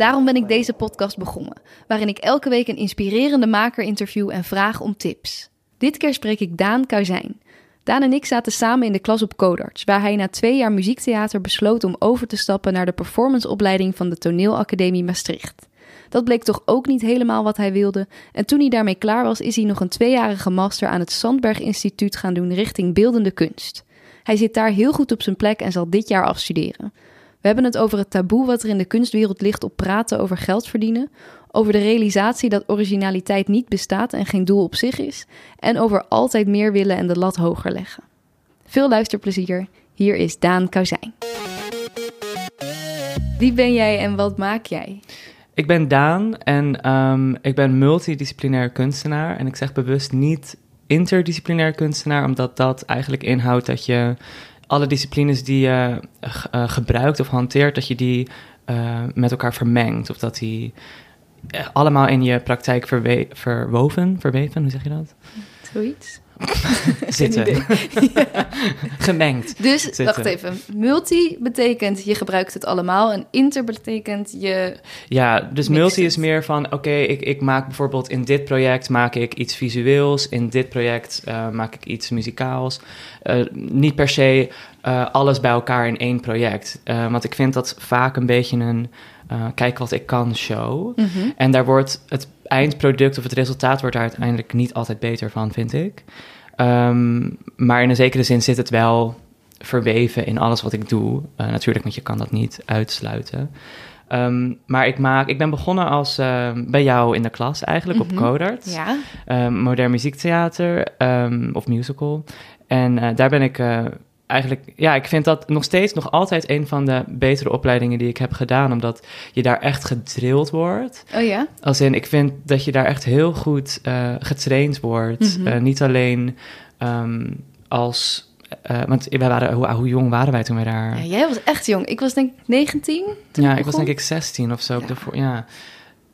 Daarom ben ik deze podcast begonnen, waarin ik elke week een inspirerende maker interview en vraag om tips. Dit keer spreek ik Daan Kuizijn. Daan en ik zaten samen in de klas op Codarts, waar hij na twee jaar muziektheater besloot om over te stappen naar de performanceopleiding van de Toneelacademie Maastricht. Dat bleek toch ook niet helemaal wat hij wilde. En toen hij daarmee klaar was, is hij nog een tweejarige master aan het Sandberg Instituut gaan doen richting beeldende kunst. Hij zit daar heel goed op zijn plek en zal dit jaar afstuderen. We hebben het over het taboe wat er in de kunstwereld ligt op praten over geld verdienen, over de realisatie dat originaliteit niet bestaat en geen doel op zich is, en over altijd meer willen en de lat hoger leggen. Veel luisterplezier, hier is Daan Kauzijn. Wie ben jij en wat maak jij? Ik ben Daan en um, ik ben multidisciplinair kunstenaar. En ik zeg bewust niet interdisciplinair kunstenaar, omdat dat eigenlijk inhoudt dat je alle disciplines die je uh, gebruikt of hanteert, dat je die uh, met elkaar vermengt. Of dat die allemaal in je praktijk verwoven, verweven, hoe zeg je dat? Zoiets. Zitten. ja. Gemengd. Dus, Zitten. wacht even. Multi betekent je gebruikt het allemaal. En inter betekent je... Ja, dus multi het. is meer van... Oké, okay, ik, ik maak bijvoorbeeld in dit project maak ik iets visueels. In dit project uh, maak ik iets muzikaals. Uh, niet per se uh, alles bij elkaar in één project. want ik vind dat vaak een beetje een... kijk wat ik kan show. Mm -hmm. En daar wordt het eindproduct of het resultaat wordt daar uiteindelijk niet altijd beter van, vind ik. Um, maar in een zekere zin zit het wel verweven in alles wat ik doe. Uh, natuurlijk, want je kan dat niet uitsluiten. Um, maar ik, maak, ik ben begonnen als uh, bij jou in de klas eigenlijk op Codarts. Ja. Um, modern muziektheater of musical. En uh, daar ben ik eigenlijk, ja, ik vind dat nog steeds, nog altijd een van de betere opleidingen die ik heb gedaan, omdat je daar echt gedrild wordt. Oh ja? Als in, ik vind dat je daar echt heel goed uh, getraind wordt. Mhm. Mm -hmm. uh, niet alleen um, als. Uh, want wij waren, hoe, hoe, jong waren wij toen wij daar. Ja, jij was echt jong. Ik was denk ik 19. Ja, ik was denk ik 16 of zo. Ja. Ja.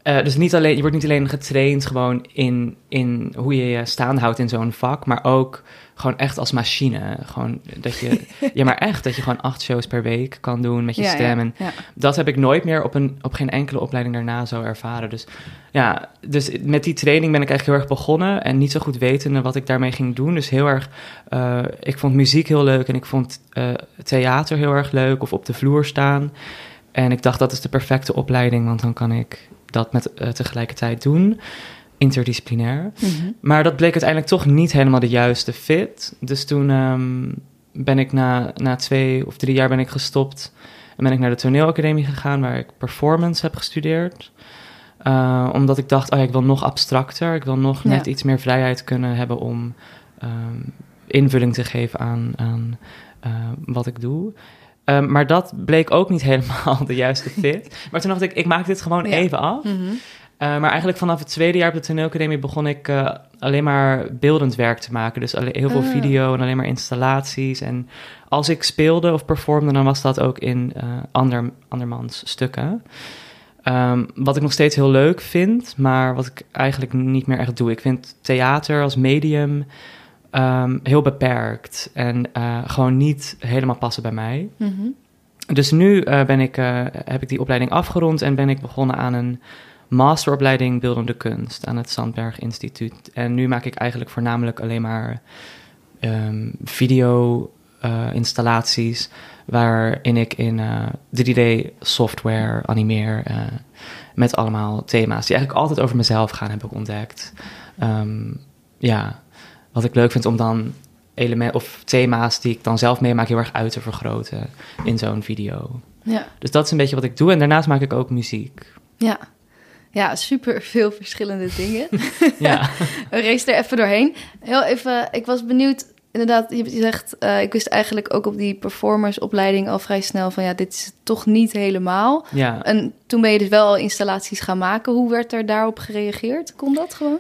Uh, dus niet alleen, je wordt niet alleen getraind gewoon in, in hoe je je staan houdt in zo'n vak, maar ook gewoon echt als machine. Gewoon dat je, ja, maar echt dat je gewoon acht shows per week kan doen met je ja, stem. Ja, en ja. dat heb ik nooit meer op, een, op geen enkele opleiding daarna zo ervaren. Dus ja, dus met die training ben ik eigenlijk heel erg begonnen en niet zo goed wetende wat ik daarmee ging doen. Dus heel erg, uh, ik vond muziek heel leuk en ik vond uh, theater heel erg leuk of op de vloer staan. En ik dacht dat is de perfecte opleiding, want dan kan ik dat met uh, tegelijkertijd doen interdisciplinair. Mm -hmm. Maar dat bleek uiteindelijk toch niet helemaal de juiste fit. Dus toen um, ben ik na, na twee of drie jaar ben ik gestopt. En ben ik naar de toneelacademie gegaan, waar ik performance heb gestudeerd. Uh, omdat ik dacht, oh ja, ik wil nog abstracter. Ik wil nog net iets meer vrijheid kunnen hebben om um, invulling te geven aan, aan uh, wat ik doe. Um, maar dat bleek ook niet helemaal de juiste fit. Maar toen dacht ik, ik maak dit gewoon Ja. even af. Mm -hmm. Uh, maar eigenlijk vanaf het tweede jaar op de toneelacademie begon ik uh, alleen maar beeldend werk te maken. Dus alle, heel veel Ah. video en alleen maar installaties. En als ik speelde of performde, dan was dat ook in uh, ander, andermans stukken. Um, wat ik nog steeds heel leuk vind, maar wat ik eigenlijk niet meer echt doe. Ik vind theater als medium um, heel beperkt en uh, gewoon niet helemaal passen bij mij. Mm -hmm. Dus nu uh, ben ik, uh, heb ik die opleiding afgerond en ben ik begonnen aan een masteropleiding beeldende kunst aan het Sandberg Instituut. En nu maak ik eigenlijk voornamelijk alleen maar um, video uh, installaties waarin ik in 3D software animeer met allemaal thema's die eigenlijk altijd over mezelf gaan, heb ik ontdekt. Um, ja, wat ik leuk vind om dan elementen of thema's die ik dan zelf meemaak heel erg uit te vergroten in zo'n video. Ja. Dus dat is een beetje wat ik doe. En daarnaast maak ik ook muziek. Ja. Ja, super veel verschillende dingen. ja. We race er even doorheen. Heel even, ik was benieuwd. Inderdaad, je zegt, uh, ik wist eigenlijk ook op die performersopleiding al vrij snel van ja, dit is toch niet helemaal. Ja. En toen ben je dus wel installaties gaan maken. Hoe werd er daarop gereageerd? Kon dat gewoon?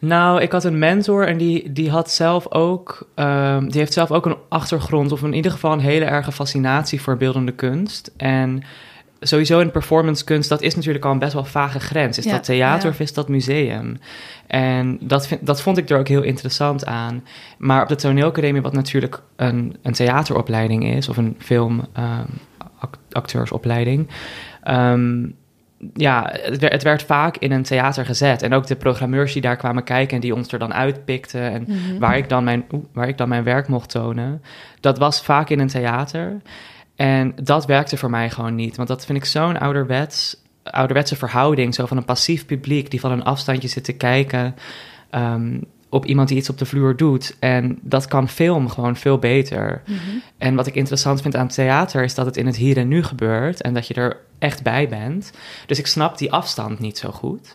Nou, ik had een mentor en die, die had zelf ook, ehm, die heeft zelf ook een achtergrond, of in ieder geval een hele erge fascinatie voor beeldende kunst. En sowieso in performance kunst, dat is natuurlijk al een best wel vage grens. Is Ja, dat theater ja. of is dat museum? En dat, vind, dat vond ik er ook heel interessant aan. Maar op de toneelacademie, wat natuurlijk een, een theateropleiding is, of een filmacteursopleiding, ehm, ja, het werd, het werd vaak in een theater gezet. En ook de programmeurs die daar kwamen kijken en die ons er dan uitpikten en Mhm. waar, ik dan mijn, waar ik dan mijn werk mocht tonen, dat was vaak in een theater. En dat werkte voor mij gewoon niet. Want dat vind ik zo'n ouderwets, ouderwetse verhouding. Zo van een passief publiek die van een afstandje zit te kijken ehm, op iemand die iets op de vloer doet. En dat kan film gewoon veel beter. Mhm. En wat ik interessant vind aan theater is dat het in het hier en nu gebeurt en dat je er echt bij bent. Dus ik snap die afstand niet zo goed.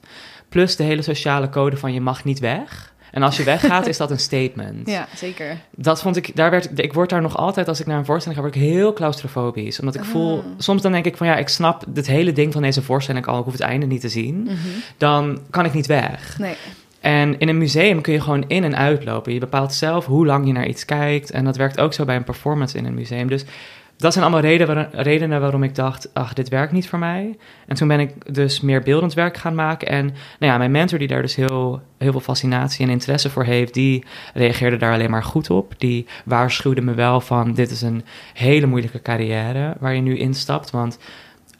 Plus de hele sociale code van je mag niet weg. En als je weggaat, is dat een statement. Ja, zeker. Dat vond ik, daar werd, ik word daar nog altijd, als ik naar een voorstelling ga, word ik heel claustrofobisch. Omdat ik voel, Ah. soms dan denk ik van ja, ik snap het hele ding van deze voorstelling al, ik hoef het einde niet te zien. Mhm. Dan kan ik niet weg. Nee. En in een museum kun je gewoon in- en uitlopen. Je bepaalt zelf hoe lang je naar iets kijkt. En dat werkt ook zo bij een performance in een museum. Dus dat zijn allemaal redenen waarom ik dacht... ach, dit werkt niet voor mij. En toen ben ik dus meer beeldend werk gaan maken. En nou ja, mijn mentor die daar dus heel, heel veel fascinatie en interesse voor heeft... die reageerde daar alleen maar goed op. Die waarschuwde me wel van... dit is een hele moeilijke carrière waar je nu instapt. Want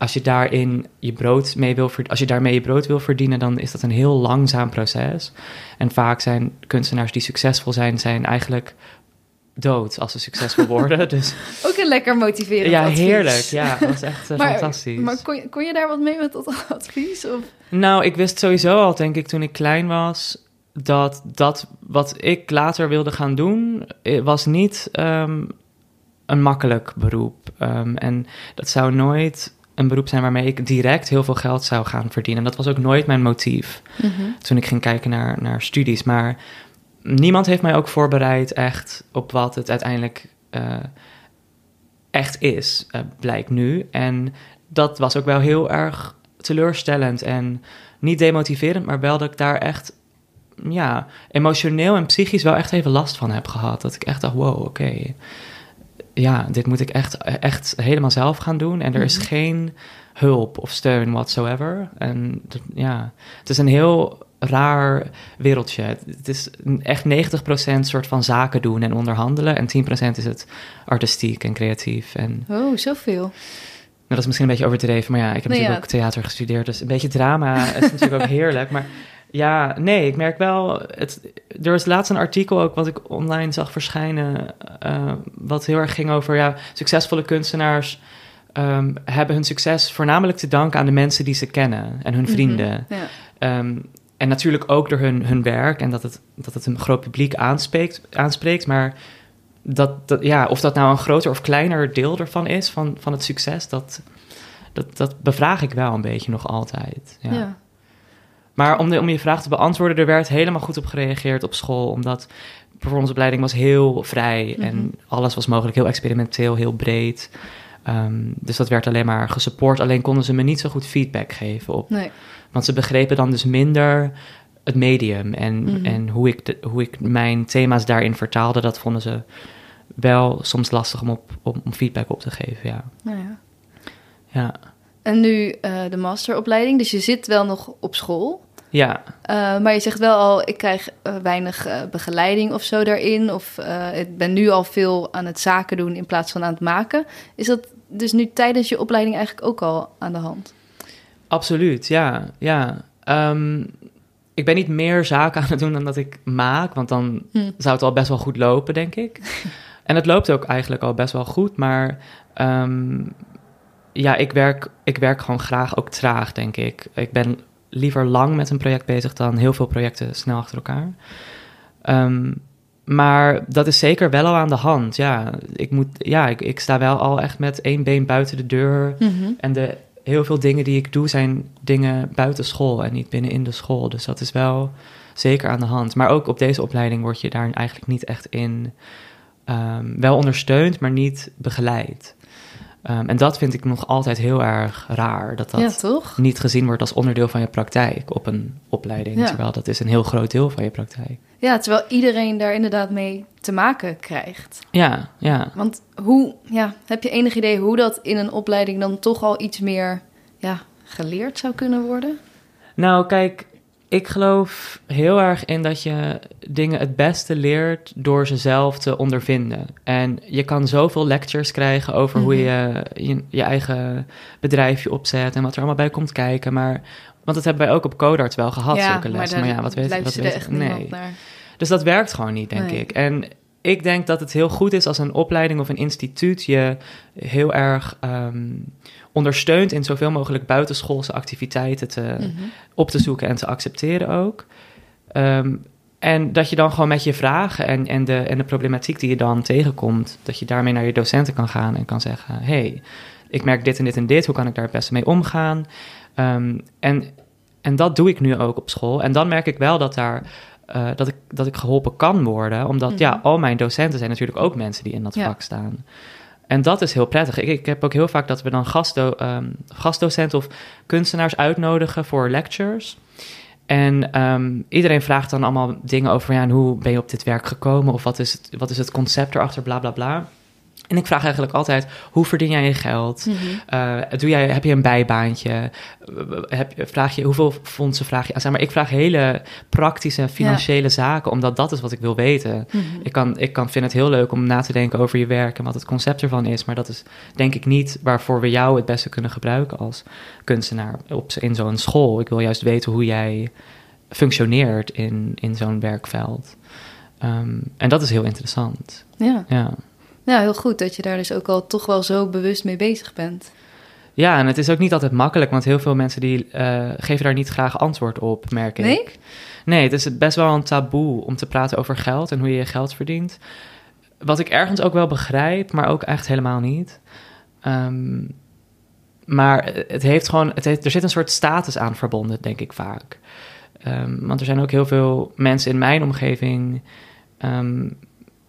als je daarin je brood mee wil als je daarmee je brood wil verdienen, dan is dat een heel langzaam proces. En vaak zijn kunstenaars die succesvol zijn, zijn eigenlijk dood als ze succesvol worden. Dus Ook een lekker motiverend ja, advies. heerlijk. Ja, dat was echt eh, Maar, fantastisch. maar kon, je, kon je daar wat mee met dat advies? Of? Nou, ik wist sowieso al, denk ik, toen ik klein was, dat dat wat ik later wilde gaan doen, eh, was niet ehm, een makkelijk beroep. Ehm, en dat zou nooit een beroep zijn waarmee ik direct heel veel geld zou gaan verdienen. Dat was ook nooit mijn motief toen ik ging kijken naar, naar studies. Maar niemand heeft mij ook voorbereid echt op wat het uiteindelijk eh, echt is, eh, blijkt nu. En dat was ook wel heel erg teleurstellend en niet demotiverend, maar wel dat ik daar echt ja, emotioneel en psychisch wel echt even last van heb gehad. Dat ik echt dacht, wow, oké. Ja, dit moet ik echt, echt helemaal zelf gaan doen. En er is Mhm. geen hulp of steun whatsoever. En ja, het is een heel raar wereldje. Het is echt 90% soort van zaken doen en onderhandelen. En 10% is het artistiek en creatief. En nou, Oh, zoveel. dat is misschien een beetje overdreven, maar ja, ik heb Nee, natuurlijk ja. ook theater gestudeerd. Dus een beetje drama is natuurlijk ook heerlijk. Maar ja, nee, ik merk wel... Het, er was laatst een artikel ook wat ik online zag verschijnen... eh, wat heel erg ging over ja, succesvolle kunstenaars... ehm, hebben hun succes voornamelijk te danken aan de mensen die ze kennen en hun vrienden. Mhm, Ja. Ehm, en natuurlijk ook door hun, hun werk en dat het, dat het een groot publiek aanspreekt, aanspreekt. Maar dat, dat, ja, of dat nou een groter of kleiner deel ervan is, van, van het succes, dat, dat, dat bevraag ik wel een beetje nog altijd. Ja. Ja. Maar om, de, om je vraag te beantwoorden, er werd helemaal goed op gereageerd op school, omdat performanceopleiding was heel vrij en Mhm. alles was mogelijk, heel experimenteel, heel breed. Ehm, dus dat werd alleen maar gesupport. Alleen konden ze me niet zo goed feedback geven op Nee. want ze begrepen dan dus minder het medium en, Mhm. en hoe, ik de, hoe ik mijn thema's daarin vertaalde. Dat vonden ze wel soms lastig om, op, om, om feedback op te geven, ja. Nou ja. Ja, En nu eh, de masteropleiding. Dus je zit wel nog op school. Ja. Eh, maar je zegt wel al, ik krijg eh, weinig eh, begeleiding of zo daarin. Of ik ben nu al veel aan het zaken doen in plaats van aan het maken. Is dat dus nu tijdens je opleiding eigenlijk ook al aan de hand? absoluut, ja. ja. Ehm, ik ben niet meer zaken aan het doen dan dat ik maak, want dan Hm. zou het al best wel goed lopen, denk ik. en het loopt ook eigenlijk al best wel goed, maar ehm, ja, ik werk, ik werk gewoon graag ook traag, denk ik. Ik ben liever lang met een project bezig dan heel veel projecten snel achter elkaar. Ehm, maar dat is zeker wel al aan de hand. Ja, ik, moet, ja ik, ik sta wel al echt met één been buiten de deur. En de, heel veel dingen die ik doe zijn dingen buiten school en niet binnen in de school. Dus dat is wel zeker aan de hand. Maar ook op deze opleiding word je daar eigenlijk niet echt in ehm, wel ondersteund, maar niet begeleid. Ehm, en dat vind ik nog altijd heel erg raar. Dat dat ja, niet gezien wordt als onderdeel van je praktijk op een opleiding. Ja. Terwijl dat is een heel groot deel van je praktijk. Ja, terwijl iedereen daar inderdaad mee te maken krijgt. Ja, ja. Want hoe, ja, heb je enig idee hoe dat in een opleiding dan toch al iets meer ja, geleerd zou kunnen worden? Nou, kijk, ik geloof heel erg in dat je dingen het beste leert door ze zelf te ondervinden. En je kan zoveel lectures krijgen over hoe Mhm. je, je je eigen bedrijfje opzet en wat er allemaal bij komt kijken. Maar, want dat hebben wij ook op Codarts wel gehad, zulke lessen. Maar, ja, wat weet, wat weet Nee. Dus dat werkt gewoon niet, denk Nee. ik. En ik denk dat het heel goed is als een opleiding of een instituut je heel erg ehm, ondersteunt in zoveel mogelijk buitenschoolse activiteiten te, Mhm. op te zoeken en te accepteren ook. Ehm, en dat je dan gewoon met je vragen en, en, de, en de problematiek die je dan tegenkomt, dat je daarmee naar je docenten kan gaan en kan zeggen: hey, ik merk dit en dit en dit, hoe kan ik daar het beste mee omgaan? Ehm, en, en dat doe ik nu ook op school. En dan merk ik wel dat daar. Eh, dat, ik, dat ik geholpen kan worden, omdat Mhm. ja, al mijn docenten zijn natuurlijk ook mensen die in dat Ja. vak staan. En dat is heel prettig. Ik, ik heb ook heel vaak dat we dan gastdo ehm, gastdocenten of kunstenaars uitnodigen voor lectures. En ehm, iedereen vraagt dan allemaal dingen over ja, hoe ben je op dit werk gekomen? Of wat is het, wat is het concept erachter, bla bla bla. En ik vraag eigenlijk altijd, hoe verdien jij je geld? Mhm. Eh, doe jij, heb je een bijbaantje? Heb, vraag je, hoeveel fondsen vraag je? Zeg maar, ik vraag hele praktische financiële zaken, omdat dat is wat ik wil weten. Mhm. Ik, kan, ik kan, vind het heel leuk om na te denken over je werk en wat het concept ervan is. Maar dat is denk ik niet waarvoor we jou het beste kunnen gebruiken als kunstenaar op, in zo'n school. Ik wil juist weten hoe jij functioneert in, in zo'n werkveld. Ehm, en dat is heel interessant. Ja. Ja. Ja, heel goed dat je daar dus ook al toch wel zo bewust mee bezig bent. ja, en het is ook niet altijd makkelijk, want heel veel mensen die eh, geven daar niet graag antwoord op, merk ik. Nee? Nee, het is best wel een taboe om te praten over geld en hoe je je geld verdient. Wat ik ergens ook wel begrijp, maar ook echt helemaal niet. Ehm, maar het heeft gewoon, het heeft, er zit een soort status aan verbonden, denk ik vaak. Ehm, want er zijn ook heel veel mensen in mijn omgeving ehm,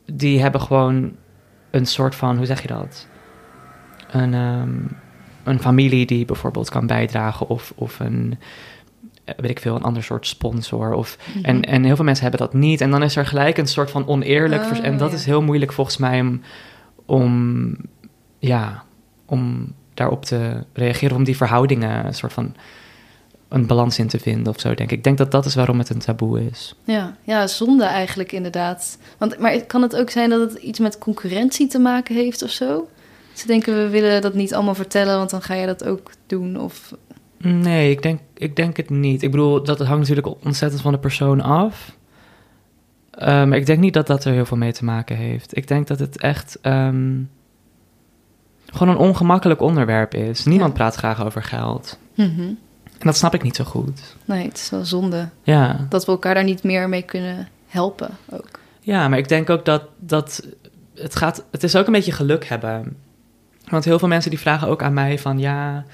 die hebben gewoon een soort van, hoe zeg je dat? Een, ehm, een familie die bijvoorbeeld kan bijdragen of, of een, eh, weet ik veel, een ander soort sponsor. Of, Mhm. en, en heel veel mensen hebben dat niet. En dan is er gelijk een soort van oneerlijk. Oh, en dat ja. is heel moeilijk volgens mij om, om, ja, om daarop te reageren. Om die verhoudingen een soort van een balans in te vinden of zo, denk ik. Ik denk dat dat is waarom het een taboe is. Ja, ja, zonde eigenlijk inderdaad. Want, maar kan het ook zijn dat het iets met concurrentie te maken heeft of zo? Ze denken, we willen dat niet allemaal vertellen, want dan ga je dat ook doen. Of... Nee, ik denk, ik denk het niet. Ik bedoel, dat hangt natuurlijk ontzettend van de persoon af. Maar ik denk niet dat dat er heel veel mee te maken heeft. Ik denk dat het echt ehm, gewoon een ongemakkelijk onderwerp is. Niemand Ja. praat graag over geld. Mhm. En dat snap ik niet zo goed. Nee, het is wel zonde Ja, dat we elkaar daar niet meer mee kunnen helpen ook. ja maar ik denk ook dat, dat het gaat... Het is ook een beetje geluk hebben. Want heel veel mensen die vragen ook aan mij van... Ja,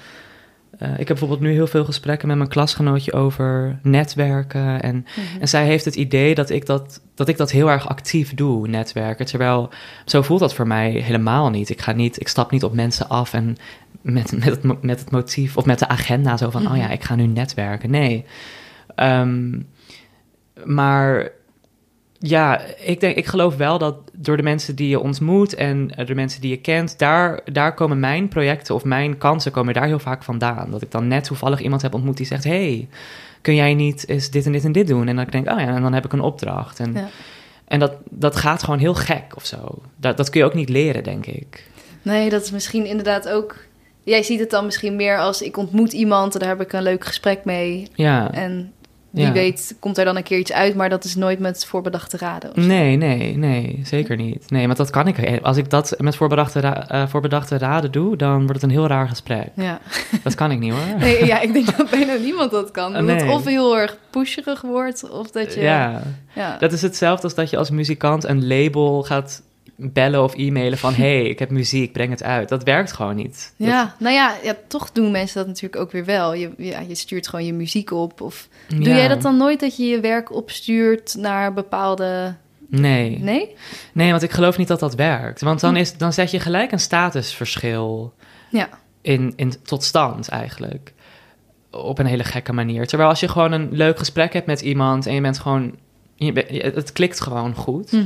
eh, ik heb bijvoorbeeld nu heel veel gesprekken met mijn klasgenootje over netwerken en Mhm. En zij heeft het idee dat ik dat, dat ik dat heel erg actief doe, netwerken. Terwijl zo voelt dat voor mij helemaal niet. Ik, ga niet, ik stap niet op mensen af en met, met, het, met het motief of met de agenda zo van: Mhm. oh ja, ik ga nu netwerken. Nee. Ehm, maar ja, ik, denk, ik geloof wel dat door de mensen die je ontmoet en eh, de mensen die je kent, daar, daar komen mijn projecten of mijn kansen komen daar heel vaak vandaan. Dat ik dan net toevallig iemand heb ontmoet die zegt: hey, kun jij niet eens dit en dit en dit doen? En dan denk ik, oh ja, en dan heb ik een opdracht. En, Ja. en dat, dat gaat gewoon heel gek of zo. Dat, dat kun je ook niet leren, denk ik. Nee, dat is misschien inderdaad ook... Jij ziet het dan misschien meer als ik ontmoet iemand en daar heb ik een leuk gesprek mee. Ja. En wie Ja. weet komt er dan een keer iets uit, maar dat is nooit met voorbedachte raden. Nee, nee, nee, zeker niet. Nee, want dat kan ik. Als ik dat met voorbedachte, ra- eh, voorbedachte raden doe, dan wordt het een heel raar gesprek. Ja. Dat kan ik niet hoor. Nee, ja, ik denk dat bijna niemand dat kan. Dat het Nee. of heel erg pusherig wordt, of dat je... Ja, ja. dat is hetzelfde als dat je als muzikant een label gaat bellen of e-mailen van... hey, ik heb muziek, breng het uit. Dat werkt gewoon niet. Dat- Ja, nou ja, ja, toch doen mensen dat natuurlijk ook weer wel. Je, ja, je stuurt gewoon je muziek op. Of doe Ja. jij dat dan nooit dat je je werk opstuurt naar bepaalde Nee. Nee? Nee, want ik geloof niet dat dat werkt. Want dan, is, dan zet je gelijk een statusverschil Ja. in, in, tot stand eigenlijk. Op een hele gekke manier. Terwijl als je gewoon een leuk gesprek hebt met iemand en je bent gewoon. Je, het klikt gewoon goed. Mhm.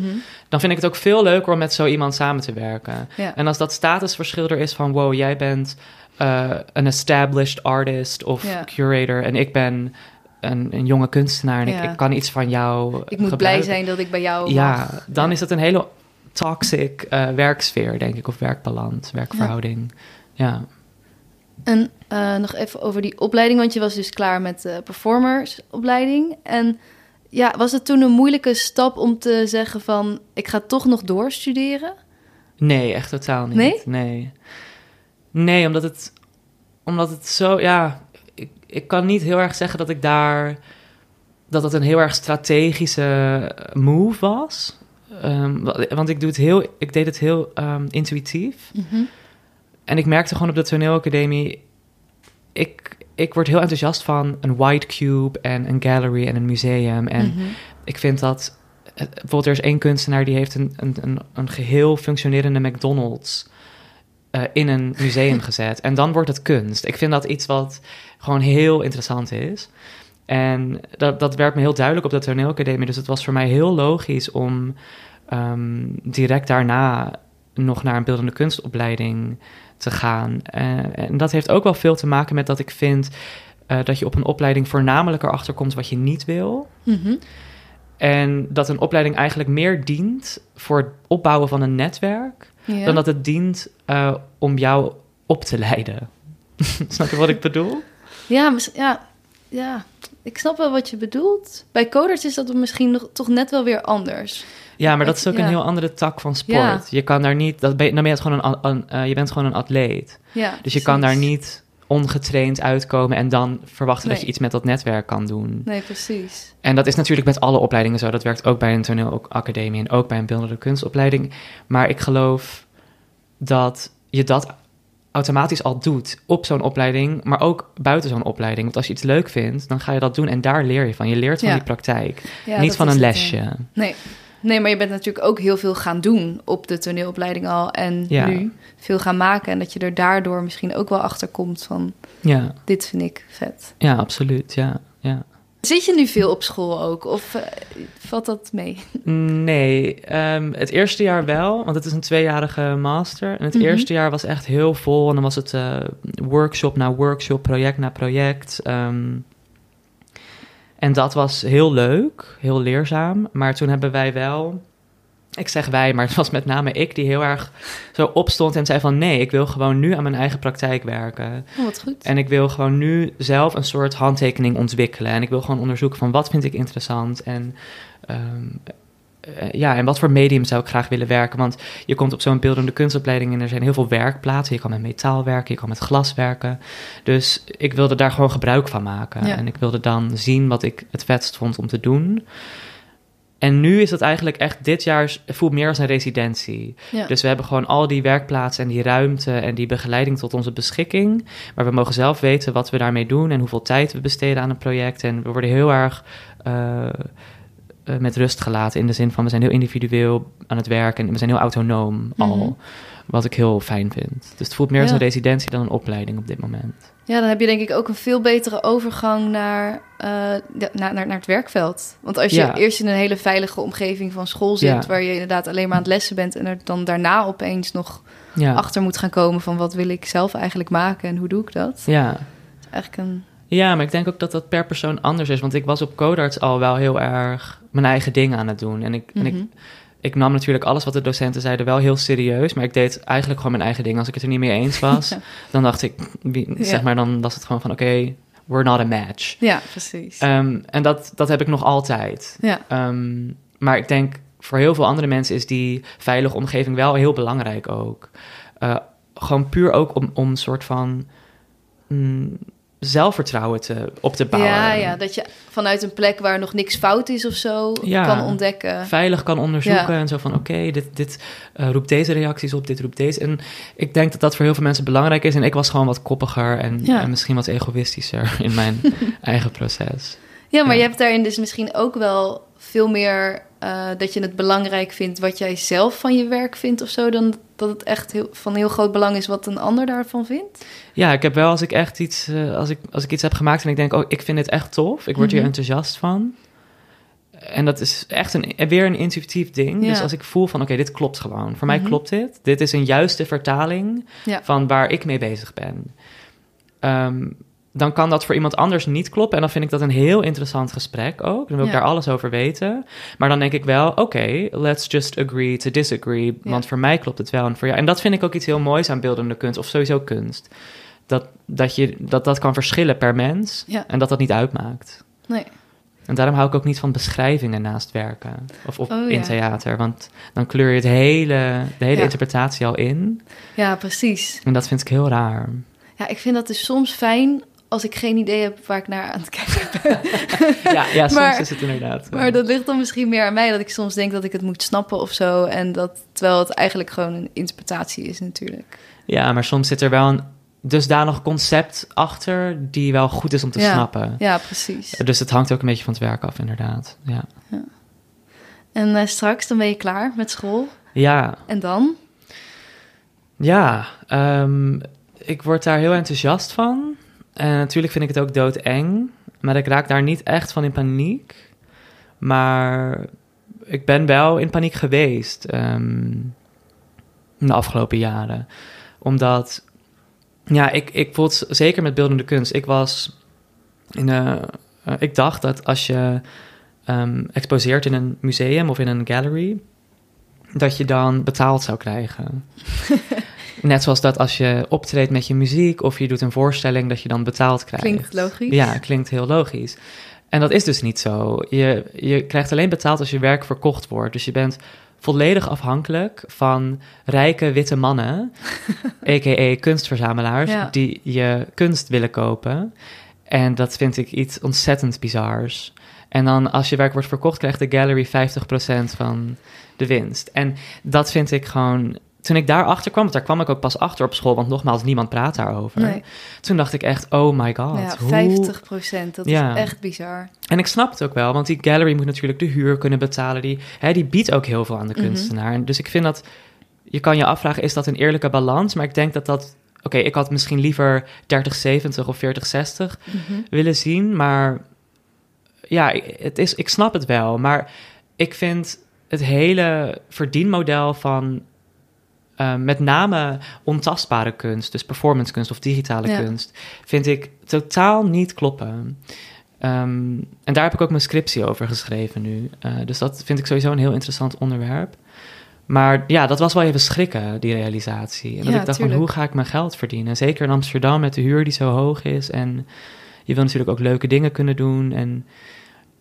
Dan vind ik het ook veel leuker om met zo iemand samen te werken. Ja. En als dat statusverschil er is van wow, jij bent eh, een established artist of Ja. curator en ik ben een, een jonge kunstenaar en Ja. ik, ik kan iets van jou. Ik moet blij zijn dat ik bij jou Ja, mag. dan is het een hele toxic eh, werksfeer, denk ik, of werkbalans, werkverhouding. Ja. En eh, nog even over die opleiding, want je was dus klaar met de performersopleiding. En ja, was het toen een moeilijke stap om te zeggen van... ik ga toch nog doorstuderen? Nee, echt totaal niet. Nee? Nee, Nee, omdat het, omdat het zo, ja, ik, ik kan niet heel erg zeggen dat ik daar, dat het een heel erg strategische move was. Ehm, wa- want ik, doe het heel, ik deed het heel ehm, intuïtief. En ik merkte gewoon op de toneelacademie... Ik, ik word heel enthousiast van een white cube en een gallery en een museum. En Mhm. ik vind dat... eh, Bijvoorbeeld er is één kunstenaar die heeft een, een, een, een geheel functionerende McDonald's... eh, in een museum gezet. En dan wordt het kunst. Ik vind dat iets wat gewoon heel interessant is. En dat, dat werd me heel duidelijk op de toneelacademie. Dus het was voor mij heel logisch om ehm, direct daarna nog naar een beeldende kunstopleiding te gaan. Eh, en dat heeft ook wel veel te maken met dat ik vind eh, dat je op een opleiding voornamelijk erachter komt wat je niet wil. Mhm. En dat een opleiding eigenlijk meer dient voor het opbouwen van een netwerk Ja. dan dat het dient eh, om jou op te leiden. Snap je wat ik bedoel? Ja, ja, ja, ik snap wel wat je bedoelt. Bij coders is dat misschien nog, toch net wel weer anders. Ja, maar dat is ook ja. een heel andere tak van sport. Ja. Je kan daar niet, dat ben, je- dan ben je het gewoon een, eh, je bent gewoon een atleet. Ja, Dus je kan daar niet ongetraind uitkomen en dan verwachten dat je iets met dat netwerk kan doen. Nee, precies. En dat is natuurlijk met alle opleidingen zo. Dat werkt ook bij een toneelacademie en ook bij een beeldende kunstopleiding. Maar ik geloof dat je dat automatisch al doet op zo'n opleiding, maar ook buiten zo'n opleiding. Want als je iets leuk vindt, dan ga je dat doen en daar leer je van. Je leert van Ja. die praktijk, Ja, niet van een lesje. Nee. Nee, maar je bent natuurlijk ook heel veel gaan doen op de toneelopleiding al. En Ja. nu veel gaan maken. En dat je er daardoor misschien ook wel achter komt van... Ja, dit vind ik vet. ja absoluut. Ja, ja. Zit je nu veel op school ook? Of eh, valt dat mee? Nee, ehm, het eerste jaar wel, want het is een tweejarige master. En het Mhm. eerste jaar was echt heel vol. En dan was het eh, workshop na workshop, project na project. ehm. En dat was heel leuk, heel leerzaam. Maar toen hebben wij wel, ik zeg wij, maar het was met name ik die heel erg zo opstond en zei van... nee, ik wil gewoon nu aan mijn eigen praktijk werken. Oh, wat goed. En ik wil gewoon nu zelf een soort handtekening ontwikkelen. En ik wil gewoon onderzoeken van wat vind ik interessant. En ehm, eh, ja, en wat voor medium zou ik graag willen werken. Want je komt op zo'n beeldende kunstopleiding en er zijn heel veel werkplaatsen. Je kan met metaal werken, je kan met glas werken. Dus ik wilde daar gewoon gebruik van maken. Ja. En ik wilde dan zien wat ik het vetst vond om te doen. En nu is het eigenlijk echt, dit jaar voelt meer als een residentie. Ja. Dus we hebben gewoon al die werkplaatsen en die ruimte en die begeleiding tot onze beschikking. Maar we mogen zelf weten wat we daarmee doen en hoeveel tijd we besteden aan een project. En we worden heel erg eh, eh, met rust gelaten in de zin van we zijn heel individueel aan het werk en we zijn heel autonoom al. Mhm. Wat ik heel fijn vind. Dus het voelt meer als Ja. een residentie dan een opleiding op dit moment. Ja, dan heb je denk ik ook een veel betere overgang naar, eh, de- naar, naar, naar het werkveld. Want als je Ja. eerst in een hele veilige omgeving van school zit... Ja. waar je inderdaad alleen maar aan het lessen bent... en er dan daarna opeens nog achter moet gaan komen... van wat wil ik zelf eigenlijk maken en hoe doe ik dat? ja. Eigenlijk een... Ja, maar ik denk ook dat dat per persoon anders is. Want ik was op Codarts al wel heel erg mijn eigen ding aan het doen. En ik, en ik, Mhm. ik nam natuurlijk alles wat de docenten zeiden wel heel serieus. Maar ik deed eigenlijk gewoon mijn eigen ding. Als ik het er niet mee eens was, dan dacht ik, wie, zeg maar, dan was het gewoon van oké, we're not a match. Ja, precies. Ehm, en dat, dat heb ik nog altijd. ja. Ehm, maar ik denk voor heel veel andere mensen is die veilige omgeving wel heel belangrijk ook. Eh, gewoon puur ook om, om een soort van mm, zelfvertrouwen te, op te bouwen. ja, ja, dat je vanuit een plek waar nog niks fout is of zo... Ja. kan ontdekken. Veilig kan onderzoeken Ja. en zo van oké, dit, dit eh, roept deze reacties op, dit roept deze. En ik denk dat dat voor heel veel mensen belangrijk is. En ik was gewoon wat koppiger en, Ja. en misschien wat egoïstischer in mijn eigen proces. Ja, maar je hebt daarin dus misschien ook wel veel meer eh, dat je het belangrijk vindt wat jij zelf van je werk vindt of zo, dan dat het echt heel, van heel groot belang is wat een ander daarvan vindt. Ja, ik heb wel als ik echt iets, eh, als, ik, als ik iets heb gemaakt en ik denk, oh, ik vind dit echt tof, ik word hier Mhm. enthousiast van. En dat is echt een, weer een intuïtief ding. Ja. Dus als ik voel van, oké, dit klopt gewoon. Voor mij Mhm. klopt dit. Dit is een juiste vertaling Ja. van waar ik mee bezig ben. Ehm, dan kan dat voor iemand anders niet kloppen. En dan vind ik dat een heel interessant gesprek ook. Dan wil ik Ja. daar alles over weten. Maar dan denk ik wel, oké, let's just agree to disagree. Ja. Want voor mij klopt het wel en voor jou. En dat vind ik ook iets heel moois aan beeldende kunst. Of sowieso kunst. Dat dat, je, dat, dat kan verschillen per mens. Ja. En dat dat niet uitmaakt. Nee. En daarom hou ik ook niet van beschrijvingen naast werken. Of Oh, in theater. Want dan kleur je het hele, de hele interpretatie al in. Ja, precies. En dat vind ik heel raar. Ja, ik vind dat dus soms fijn als ik geen idee heb waar ik naar aan het kijken ben. Ja, ja soms Maar- is het inderdaad. eh, Maar dat ligt dan misschien meer aan mij, dat ik soms denk dat ik het moet snappen of zo. En dat, terwijl het eigenlijk gewoon een interpretatie is natuurlijk. Ja, maar soms zit er wel een dusdanig concept achter die wel goed is om te Ja. snappen. Ja, precies. Dus het hangt ook een beetje van het werk af, inderdaad. Ja, En eh, straks, dan ben je klaar met school. ja, En dan? ja ehm, ik word daar heel enthousiast van. En natuurlijk vind ik het ook doodeng. Maar ik raak daar niet echt van in paniek. Maar ik ben wel in paniek geweest ehm, de afgelopen jaren. Omdat, ja, ik, ik het zeker met beeldende kunst. Ik was in eh, ik dacht dat als je ehm, exposeert in een museum of in een gallery, dat je dan betaald zou krijgen. Net zoals dat als je optreedt met je muziek of je doet een voorstelling, dat je dan betaald krijgt. Klinkt logisch. Ja, klinkt heel logisch. En dat is dus niet zo. Je, je krijgt alleen betaald als je werk verkocht wordt. Dus je bent volledig afhankelijk van rijke witte mannen, a.k.a. kunstverzamelaars, Ja. die je kunst willen kopen. En dat vind ik iets ontzettend bizars. En dan als je werk wordt verkocht, krijgt de gallery 50% van de winst. En dat vind ik gewoon... Toen ik daarachter kwam, want daar kwam ik ook pas achter op school... want nogmaals, niemand praat daarover. Nee. Toen dacht ik echt, oh my god. ja, hoe- 50 procent. Dat Ja. is echt bizar. en ik snap het ook wel, want die gallery moet natuurlijk de huur kunnen betalen. Die, hè, die biedt ook heel veel aan de Mhm. kunstenaar. En dus ik vind dat, je kan je afvragen, is dat een eerlijke balans? Maar ik denk dat dat, oké, ik had misschien liever 30-70 of 40-60 Mhm. willen zien. Maar ja, het is, ik snap het wel. Maar ik vind het hele verdienmodel van eh, met name ontastbare kunst, dus performance kunst of digitale Ja. kunst, vind ik totaal niet kloppen. Ehm, en daar heb ik ook mijn scriptie over geschreven nu. Eh, dus dat vind ik sowieso een heel interessant onderwerp. Maar ja, dat was wel even schrikken, die realisatie. En dat Ja, ik dacht van, hoe ga ik mijn geld verdienen? Zeker in Amsterdam met de huur die zo hoog is. En je wil natuurlijk ook leuke dingen kunnen doen. En,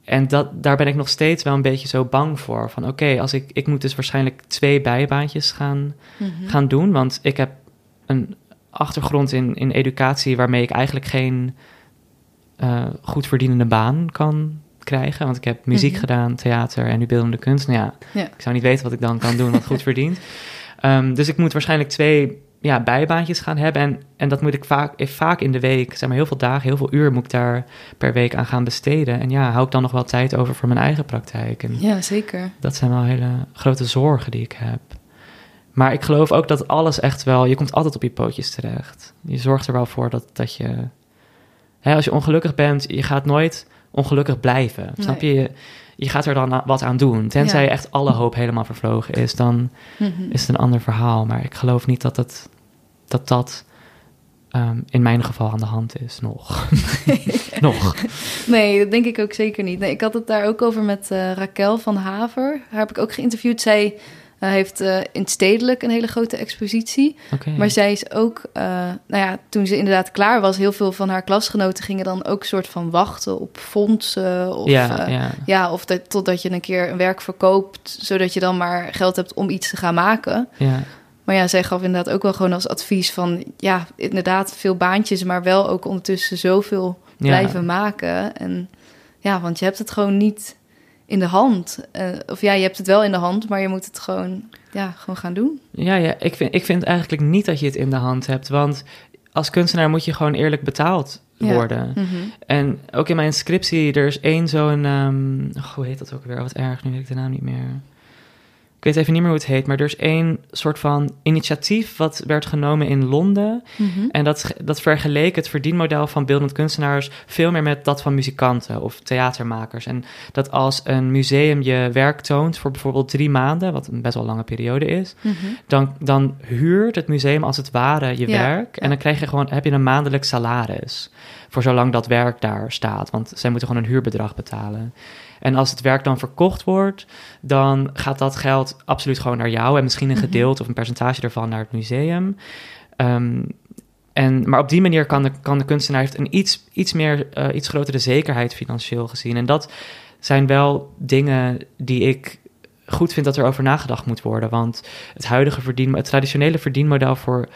en dat, daar ben ik nog steeds wel een beetje zo bang voor. Van oké, als ik, ik moet dus waarschijnlijk twee bijbaantjes gaan, Mhm. gaan doen. Want ik heb een achtergrond in, in educatie waarmee ik eigenlijk geen eh, goed verdienende baan kan krijgen. Want ik heb muziek Mhm. gedaan, theater en nu beeldende kunst. Nou ja, Ja. ik zou niet weten wat ik dan kan doen wat goed verdient. Ehm, dus ik moet waarschijnlijk twee ja, bijbaantjes gaan hebben. En, en dat moet ik vaak, eh, vaak in de week, zeg maar heel veel dagen, heel veel uur moet ik daar per week aan gaan besteden. En ja, hou ik dan nog wel tijd over voor mijn eigen praktijk. En Ja, zeker. dat zijn wel hele grote zorgen die ik heb. Maar ik geloof ook dat alles echt wel... Je komt altijd op je pootjes terecht. Je zorgt er wel voor dat, dat je... Hè, als je ongelukkig bent, je gaat nooit ongelukkig blijven. Snap je? je? Gaat er dan wat aan doen. Tenzij Ja. echt alle hoop helemaal vervlogen is, dan Mhm. is het een ander verhaal. Maar ik geloof niet dat het, dat, dat ehm, in mijn geval aan de hand is. Nog. Nog. Nee, dat denk ik ook zeker niet. Nee, ik had het daar ook over met eh, Raquel van Haver. Haar heb ik ook geïnterviewd. Zij eh, heeft eh, in het stedelijk een hele grote expositie. Maar zij is ook, nou ja, toen ze inderdaad klaar was, heel veel van haar klasgenoten gingen dan ook soort van wachten op fondsen. Of, ja, ja. ja, of dat, totdat je een keer een werk verkoopt, zodat je dan maar geld hebt om iets te gaan maken. ja. Maar ja, zij gaf inderdaad ook wel gewoon als advies van, ja, inderdaad veel baantjes, maar wel ook ondertussen zoveel Ja. blijven maken. En ja, want je hebt het gewoon niet in de hand. Eh, of ja, je hebt het wel in de hand, maar je moet het gewoon, ja, gewoon gaan doen. Ja, ja ik, vind, ik vind eigenlijk niet dat je het in de hand hebt. Want als kunstenaar moet je gewoon eerlijk betaald Ja. worden. Mhm. En ook in mijn scriptie, er is één zo'n... oh, hoe heet dat ook weer? Wat erg, nu weet ik de naam niet meer. Ik weet even niet meer hoe het heet, maar er is één soort van initiatief... wat werd genomen in Londen. Mhm. En dat, dat vergeleek het verdienmodel van beeldend kunstenaars... veel meer met dat van muzikanten of theatermakers. En dat als een museum je werk toont voor bijvoorbeeld drie maanden... wat een best wel lange periode is... Mhm. dan, dan huurt het museum als het ware je Ja, werk. En dan krijg je gewoon, heb je een maandelijks salaris. Voor zolang dat werk daar staat. Want zij moeten gewoon een huurbedrag betalen. En als het werk dan verkocht wordt, dan gaat dat geld absoluut gewoon naar jou. En misschien een Mhm. gedeelte of een percentage ervan naar het museum. Ehm, en, maar op die manier kan de, kan de kunstenaar heeft een iets, iets meer, eh, iets grotere zekerheid financieel gezien. En dat zijn wel dingen die ik goed vind dat er over nagedacht moet worden. Want het huidige verdien, het traditionele verdienmodel voor,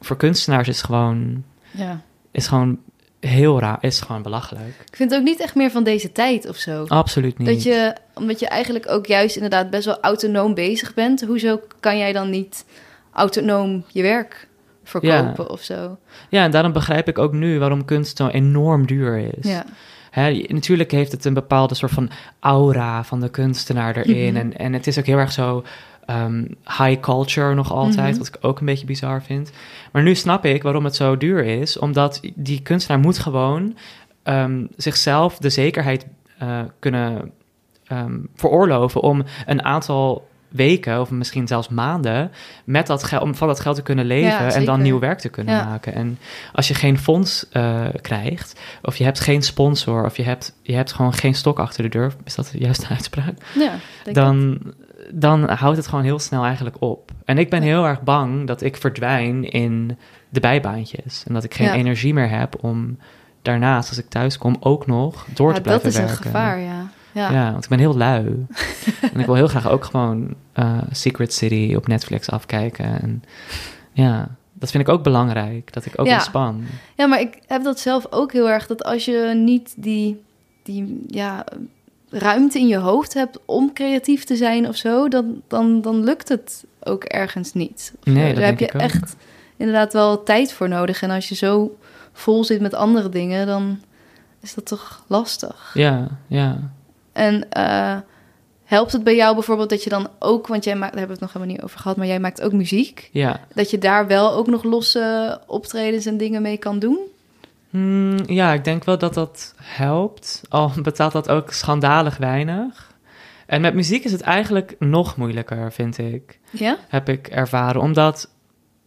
voor kunstenaars is gewoon, ja. is gewoon heel raar, is gewoon belachelijk. Ik vind het ook niet echt meer van deze tijd of zo. Absoluut niet. Dat je, omdat je eigenlijk ook juist inderdaad best wel autonoom bezig bent. Hoezo kan jij dan niet autonoom je werk verkopen of zo? Ja, en daarom begrijp ik ook nu waarom kunst zo enorm duur is. Ja. Natuurlijk heeft het een bepaalde soort van aura van de kunstenaar erin. Mhm. en, en het is ook heel erg zo ehm, high culture nog altijd, Mhm. wat ik ook een beetje bizar vind. Maar nu snap ik waarom het zo duur is. Omdat die kunstenaar moet gewoon ehm, zichzelf de zekerheid eh, kunnen ehm, veroorloven om een aantal weken of misschien zelfs maanden met dat geld om van dat geld te kunnen leven Ja, en dan nieuw werk te kunnen Ja. maken. En als je geen fonds eh, krijgt of je hebt geen sponsor of je hebt, je hebt gewoon geen stok achter de deur, is dat de juiste uitspraak? Ja, dat. Dan, houdt het gewoon heel snel eigenlijk op. En ik ben heel erg bang dat ik verdwijn in de bijbaantjes en dat ik geen Ja. energie meer heb om daarnaast, als ik thuis kom, ook nog door Ja, te blijven dat is werken. een gevaar, ja. Ja. Ja. want ik ben heel lui. en ik wil heel graag ook gewoon eh, Secret City op Netflix afkijken. En ja, dat vind ik ook belangrijk. Dat ik ook ontspan. Ja, maar ik heb dat zelf ook heel erg. Dat als je niet die, die ja, ruimte in je hoofd hebt om creatief te zijn of zo, dan, dan, dan lukt het ook ergens niet. Of Nee, Daar heb je echt inderdaad wel tijd voor nodig. En als je zo vol zit met andere dingen, dan is dat toch lastig. Ja, ja. En eh, helpt het bij jou bijvoorbeeld dat je dan ook, want jij maakt, daar hebben we het nog helemaal niet over gehad, maar jij maakt ook muziek, Ja. dat je daar wel ook nog losse optredens en dingen mee kan doen? Hmm, ja, ik denk wel dat dat helpt. Al betaalt dat ook schandalig weinig. En met muziek is het eigenlijk nog moeilijker, vind ik. Ja? heb ik ervaren. Omdat,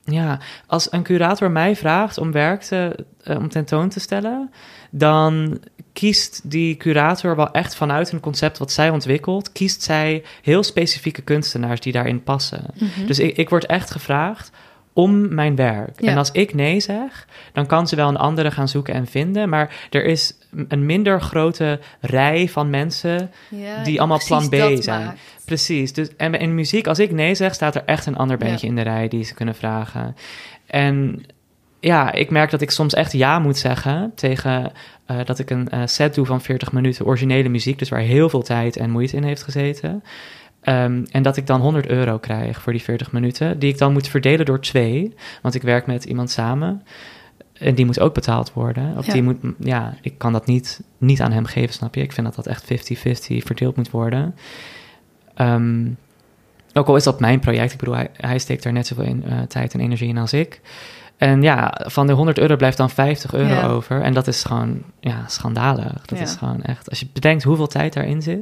ja, als een curator mij vraagt om werk te, eh, om tentoon te stellen, dan kiest die curator wel echt vanuit een concept wat zij ontwikkelt, kiest zij heel specifieke kunstenaars die daarin passen. Mhm. Dus ik, ik word echt gevraagd om mijn werk. Ja. En als ik nee zeg, dan kan ze wel een andere gaan zoeken en vinden. Maar er is een minder grote rij van mensen Ja, die allemaal plan B zijn. maakt. Precies. Dus, en in muziek, als ik nee zeg, staat er echt een ander bandje in de rij die ze kunnen vragen. En ja, ik merk dat ik soms echt ja moet zeggen tegen eh, dat ik een eh, set doe van 40 minuten originele muziek, dus waar heel veel tijd en moeite in heeft gezeten. Ehm, en dat ik dan 100 euro krijg voor die 40 minuten, die ik dan moet verdelen door twee, want ik werk met iemand samen. En die moet ook betaald worden. Of Ja. die moet, ja, ik kan dat niet, niet aan hem geven, snap je? Ik vind dat dat echt 50-50 verdeeld moet worden. Ehm, ook al is dat mijn project, ik bedoel, hij, hij steekt er net zoveel in, eh, tijd en energie in als ik. En ja, van de 100 euro blijft dan 50 euro Ja. over. En dat is gewoon, ja, schandalig. Dat Ja. is gewoon echt, als je bedenkt hoeveel tijd daarin zit,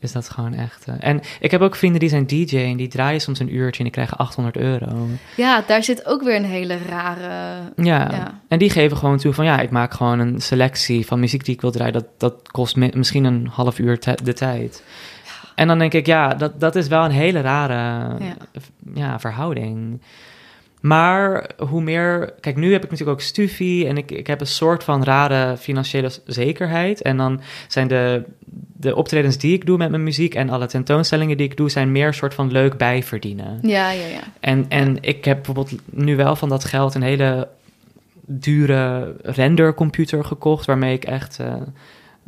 is dat gewoon echt... eh, en ik heb ook vrienden die zijn DJ en die draaien soms een uurtje en die krijgen 800 euro. Ja, daar zit ook weer een hele rare... Ja. Ja. en die geven gewoon toe van ja, ik maak gewoon een selectie van muziek die ik wil draaien. Dat, dat kost mi- misschien een half uur de tijd. En dan denk ik, ja, dat, dat is wel een hele rare Ja. ja. verhouding. Maar hoe meer... Kijk, nu heb ik natuurlijk ook stufie en ik, ik heb een soort van rare financiële zekerheid. En dan zijn de, de optredens die ik doe met mijn muziek en alle tentoonstellingen die ik doe... zijn meer een soort van leuk bijverdienen. Ja, ja, ja. En, en ik heb bijvoorbeeld nu wel van dat geld een hele dure rendercomputer gekocht, waarmee ik echt, eh,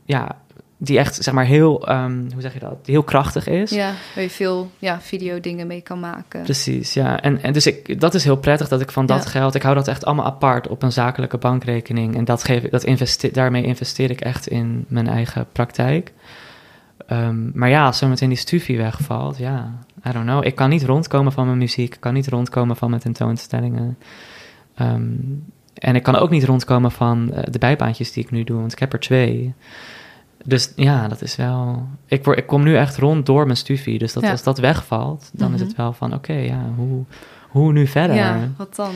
ja, die echt, zeg maar, heel, ehm, hoe zeg je dat, die heel krachtig is. Ja, waar je veel ja, videodingen mee kan maken. Precies, ja. En, en dus ik, dat is heel prettig dat ik van dat Ja. geld, ik hou dat echt allemaal apart op een zakelijke bankrekening. En dat geef, dat daarmee investeer ik echt in mijn eigen praktijk. Ehm, maar ja, als zometeen die stufie wegvalt, ja, I don't know. Ik kan niet rondkomen van mijn muziek, ik kan niet rondkomen van mijn tentoonstellingen. Ehm, en ik kan ook niet rondkomen van eh, de bijbaantjes die ik nu doe, want ik heb er twee. Dus ja, dat is wel. Ik, word, ik kom nu echt rond door mijn stufie. Dus dat, Ja. als dat wegvalt, dan is Mhm. het wel van: oké, ja, hoe, hoe nu verder? Ja, Ja. wat dan?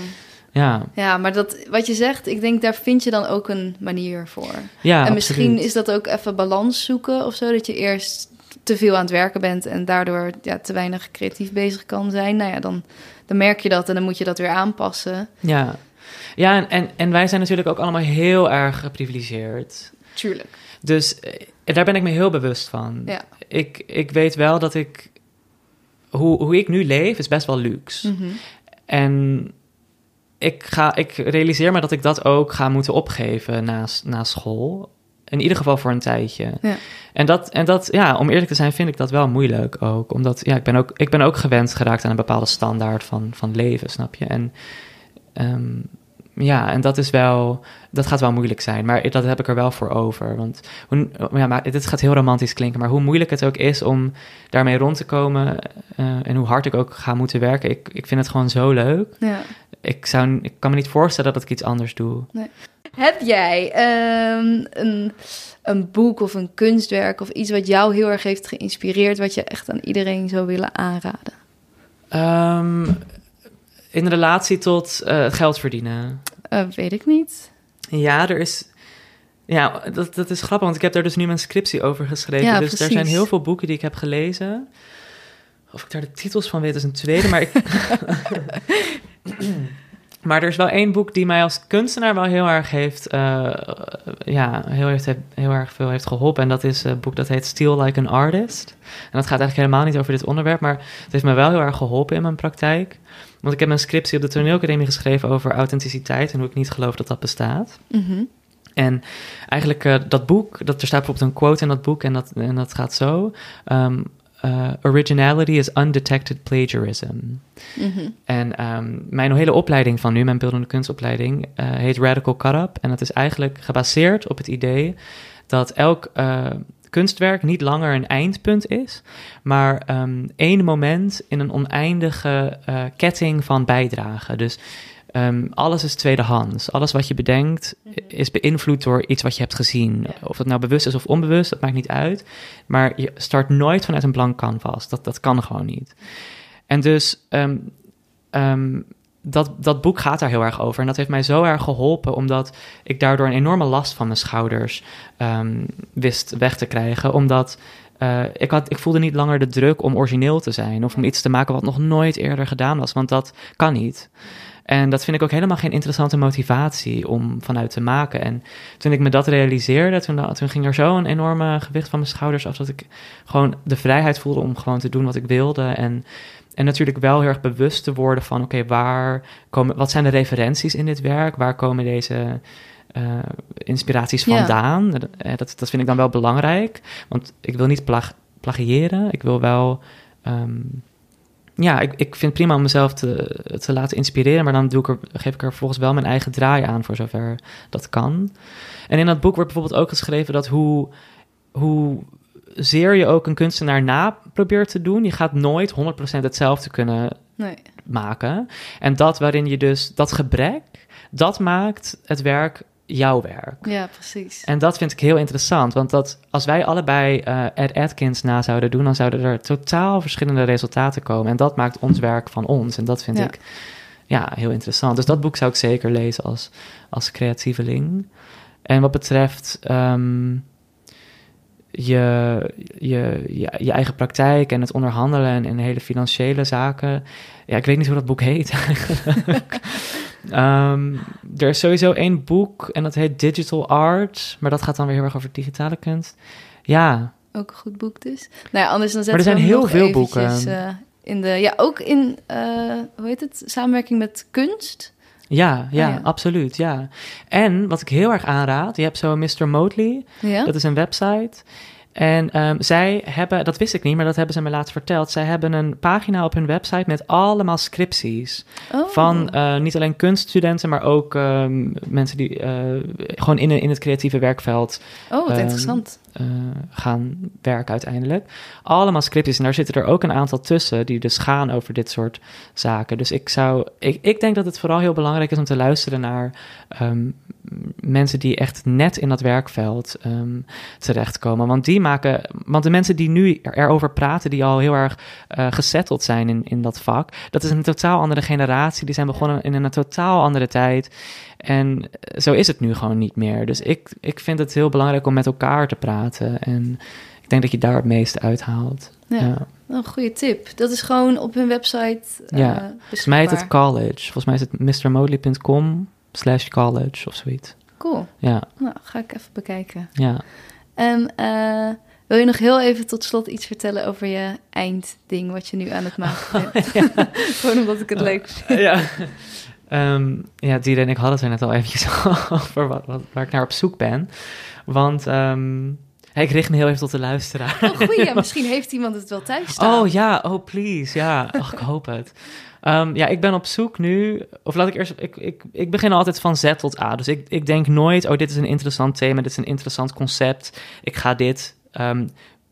ja, Ja, maar dat, wat je zegt, ik denk daar vind je dan ook een manier voor. ja en misschien absoluut. is dat ook even balans zoeken of zo. Dat je eerst te veel aan het werken bent en daardoor ja, te weinig creatief bezig kan zijn. Nou ja, dan, dan merk je dat en dan moet je dat weer aanpassen. Ja, ja en, en, en wij zijn natuurlijk ook allemaal heel erg geprivilegeerd. Tuurlijk. Dus eh, daar ben ik me heel bewust van. Ja. Ik, ik weet wel dat ik. Hoe, hoe ik nu leef is best wel luxe. Mhm. En ik, ga, ik realiseer me dat ik dat ook ga moeten opgeven na, na school. In ieder geval voor een tijdje. Ja. En, dat, en dat, ja, om eerlijk te zijn, vind ik dat wel moeilijk ook. Omdat, ja, ik ben ook, ik ben ook gewend geraakt aan een bepaalde standaard van, van leven, snap je? En ehm, ja, en dat is wel, dat gaat wel moeilijk zijn. Maar dat heb ik er wel voor over. Want, hoe, ja, maar dit gaat heel romantisch klinken. Maar hoe moeilijk het ook is om daarmee rond te komen. eh, en hoe hard ik ook ga moeten werken. Ik, ik vind het gewoon zo leuk Ja. ik, zou, ik kan me niet voorstellen dat ik iets anders doe. Heb jij ehm, een, een boek of een kunstwerk of iets wat jou heel erg heeft geïnspireerd, wat je echt aan iedereen zou willen aanraden? Ehm, in relatie tot het geld verdienen. Eh, weet ik niet. Ja, er is. Ja, dat, dat is grappig, want ik heb daar dus nu mijn scriptie over geschreven. Ja, dus er zijn heel veel boeken die ik heb gelezen. Of ik daar de titels van weet, is een tweede. Maar, ik... maar er is wel één boek die mij als kunstenaar wel heel erg heeft. eh, ja, heel, heeft, heel erg veel heeft geholpen. En dat is een boek dat heet Steal Like an Artist. En dat gaat eigenlijk helemaal niet over dit onderwerp. Maar het heeft me wel heel erg geholpen in mijn praktijk. Want ik heb een scriptie op de toneelacademie geschreven over authenticiteit en hoe ik niet geloof dat dat bestaat. Mhm. En eigenlijk eh, dat boek, dat, er staat bijvoorbeeld een quote in dat boek en dat, en dat gaat zo. ehm, eh, originality is undetected plagiarism. Mhm. En ehm, mijn hele opleiding van nu, mijn beeldende kunstopleiding, eh, heet Radical Cut-Up. En dat is eigenlijk gebaseerd op het idee dat elk kunstwerk niet langer een eindpunt is, maar ehm, één moment in een oneindige eh, ketting van bijdragen. Dus ehm, alles is tweedehands. Alles wat je bedenkt is beïnvloed door iets wat je hebt gezien. Ja. Of het nou bewust is of onbewust, dat maakt niet uit. Maar je start nooit vanuit een blank canvas. Dat, dat kan gewoon niet. En dus ehm, dat, dat boek gaat daar heel erg over. En dat heeft mij zo erg geholpen, omdat ik daardoor een enorme last van mijn schouders ehm, wist weg te krijgen. Omdat eh, ik, had, ik voelde niet langer de druk om origineel te zijn of om iets te maken wat nog nooit eerder gedaan was, want dat kan niet. En dat vind ik ook helemaal geen interessante motivatie om vanuit te maken. En toen ik me dat realiseerde, toen, toen ging er zo een enorme gewicht van mijn schouders af dat ik gewoon de vrijheid voelde om gewoon te doen wat ik wilde. En, en natuurlijk wel heel erg bewust te worden van, oké, waar komen, wat zijn de referenties in dit werk? Waar komen deze eh, inspiraties vandaan? Eh, Dat, dat vind ik dan wel belangrijk, want ik wil niet plag, plagiëren. Ik wil wel... ehm, ja, ik, ik vind het prima om mezelf te, te laten inspireren, maar dan doe ik er, geef ik er volgens wel mijn eigen draai aan voor zover dat kan. En in dat boek wordt bijvoorbeeld ook geschreven dat hoe, hoe zeer je ook een kunstenaar na probeert te doen, je gaat nooit 100% hetzelfde kunnen Nee. maken. En dat waarin je dus, dat gebrek, dat maakt het werk jouw werk. Ja, precies. En dat vind ik heel interessant, want dat, als wij allebei eh Ed Atkins na zouden doen, dan zouden er totaal verschillende resultaten komen. En dat maakt ons werk van ons. En dat vind Ja. ik ja, heel interessant. Dus dat boek zou ik zeker lezen als, als creatieveling. En wat betreft ehm, je, je, je, je eigen praktijk en het onderhandelen en, en hele financiële zaken. Ja, ik weet niet hoe dat boek heet eigenlijk. Ehm, er is sowieso één boek en dat heet Digital Art, maar dat gaat dan weer heel erg over digitale kunst. Ja, Ook een goed boek dus. Nou ja, anders dan er zetten zijn we hem heel veel boeken. eh, in de, ja, ook in, eh, hoe heet het, samenwerking met kunst. Ja, ja, ja. absoluut, ja. En wat ik heel erg aanraad, je hebt zo Mr. Motley, Ja? dat is een website. En ehm, zij hebben, dat wist ik niet, maar dat hebben ze me laatst verteld. Zij hebben een pagina op hun website met allemaal scripties. Oh. Van eh, niet alleen kunststudenten, maar ook ehm, mensen die eh, gewoon in, in het creatieve werkveld oh, wat ehm, interessant. Eh, gaan werken uiteindelijk. Allemaal scripties. En daar zitten er ook een aantal tussen die dus gaan over dit soort zaken. Dus ik zou. Ik, ik denk dat het vooral heel belangrijk is om te luisteren naar ehm, mensen die echt net in dat werkveld ehm, terechtkomen. Want die maken. Want de mensen die nu er- erover praten, die al heel erg eh gesetteld zijn in, in dat vak, dat is een totaal andere generatie. Die zijn begonnen in een totaal andere tijd. En eh, zo is het nu gewoon niet meer. Dus ik, ik vind het heel belangrijk om met elkaar te praten. En ik denk dat je daar het meeste uithaalt. Ja. Een goede tip. Dat is gewoon op hun website. eh Ja. Volgens mij heet het college. Volgens mij is het mrmodley.com slash college of zoiets. Cool. Ja, Nou, ga ik even bekijken. ja. En eh, wil je nog heel even tot slot iets vertellen over je eindding wat je nu aan het maken bent? Gewoon omdat ik het leuk vind. ja. Ehm, ja, Diede en ik hadden het er net al eventjes over wat, wat, waar ik naar op zoek ben. Want ehm, ik richt me heel even tot de luisteraar. Oh, goeie. Misschien heeft iemand het wel thuis staan. Oh ja, oh please, ja. Ik hoop het. Ehm, ja, ik ben op zoek nu, of laat ik eerst, ik, ik, ik begin altijd van Z tot A. Dus ik, ik denk nooit, oh dit is een interessant thema, dit is een interessant concept. Ik ga dit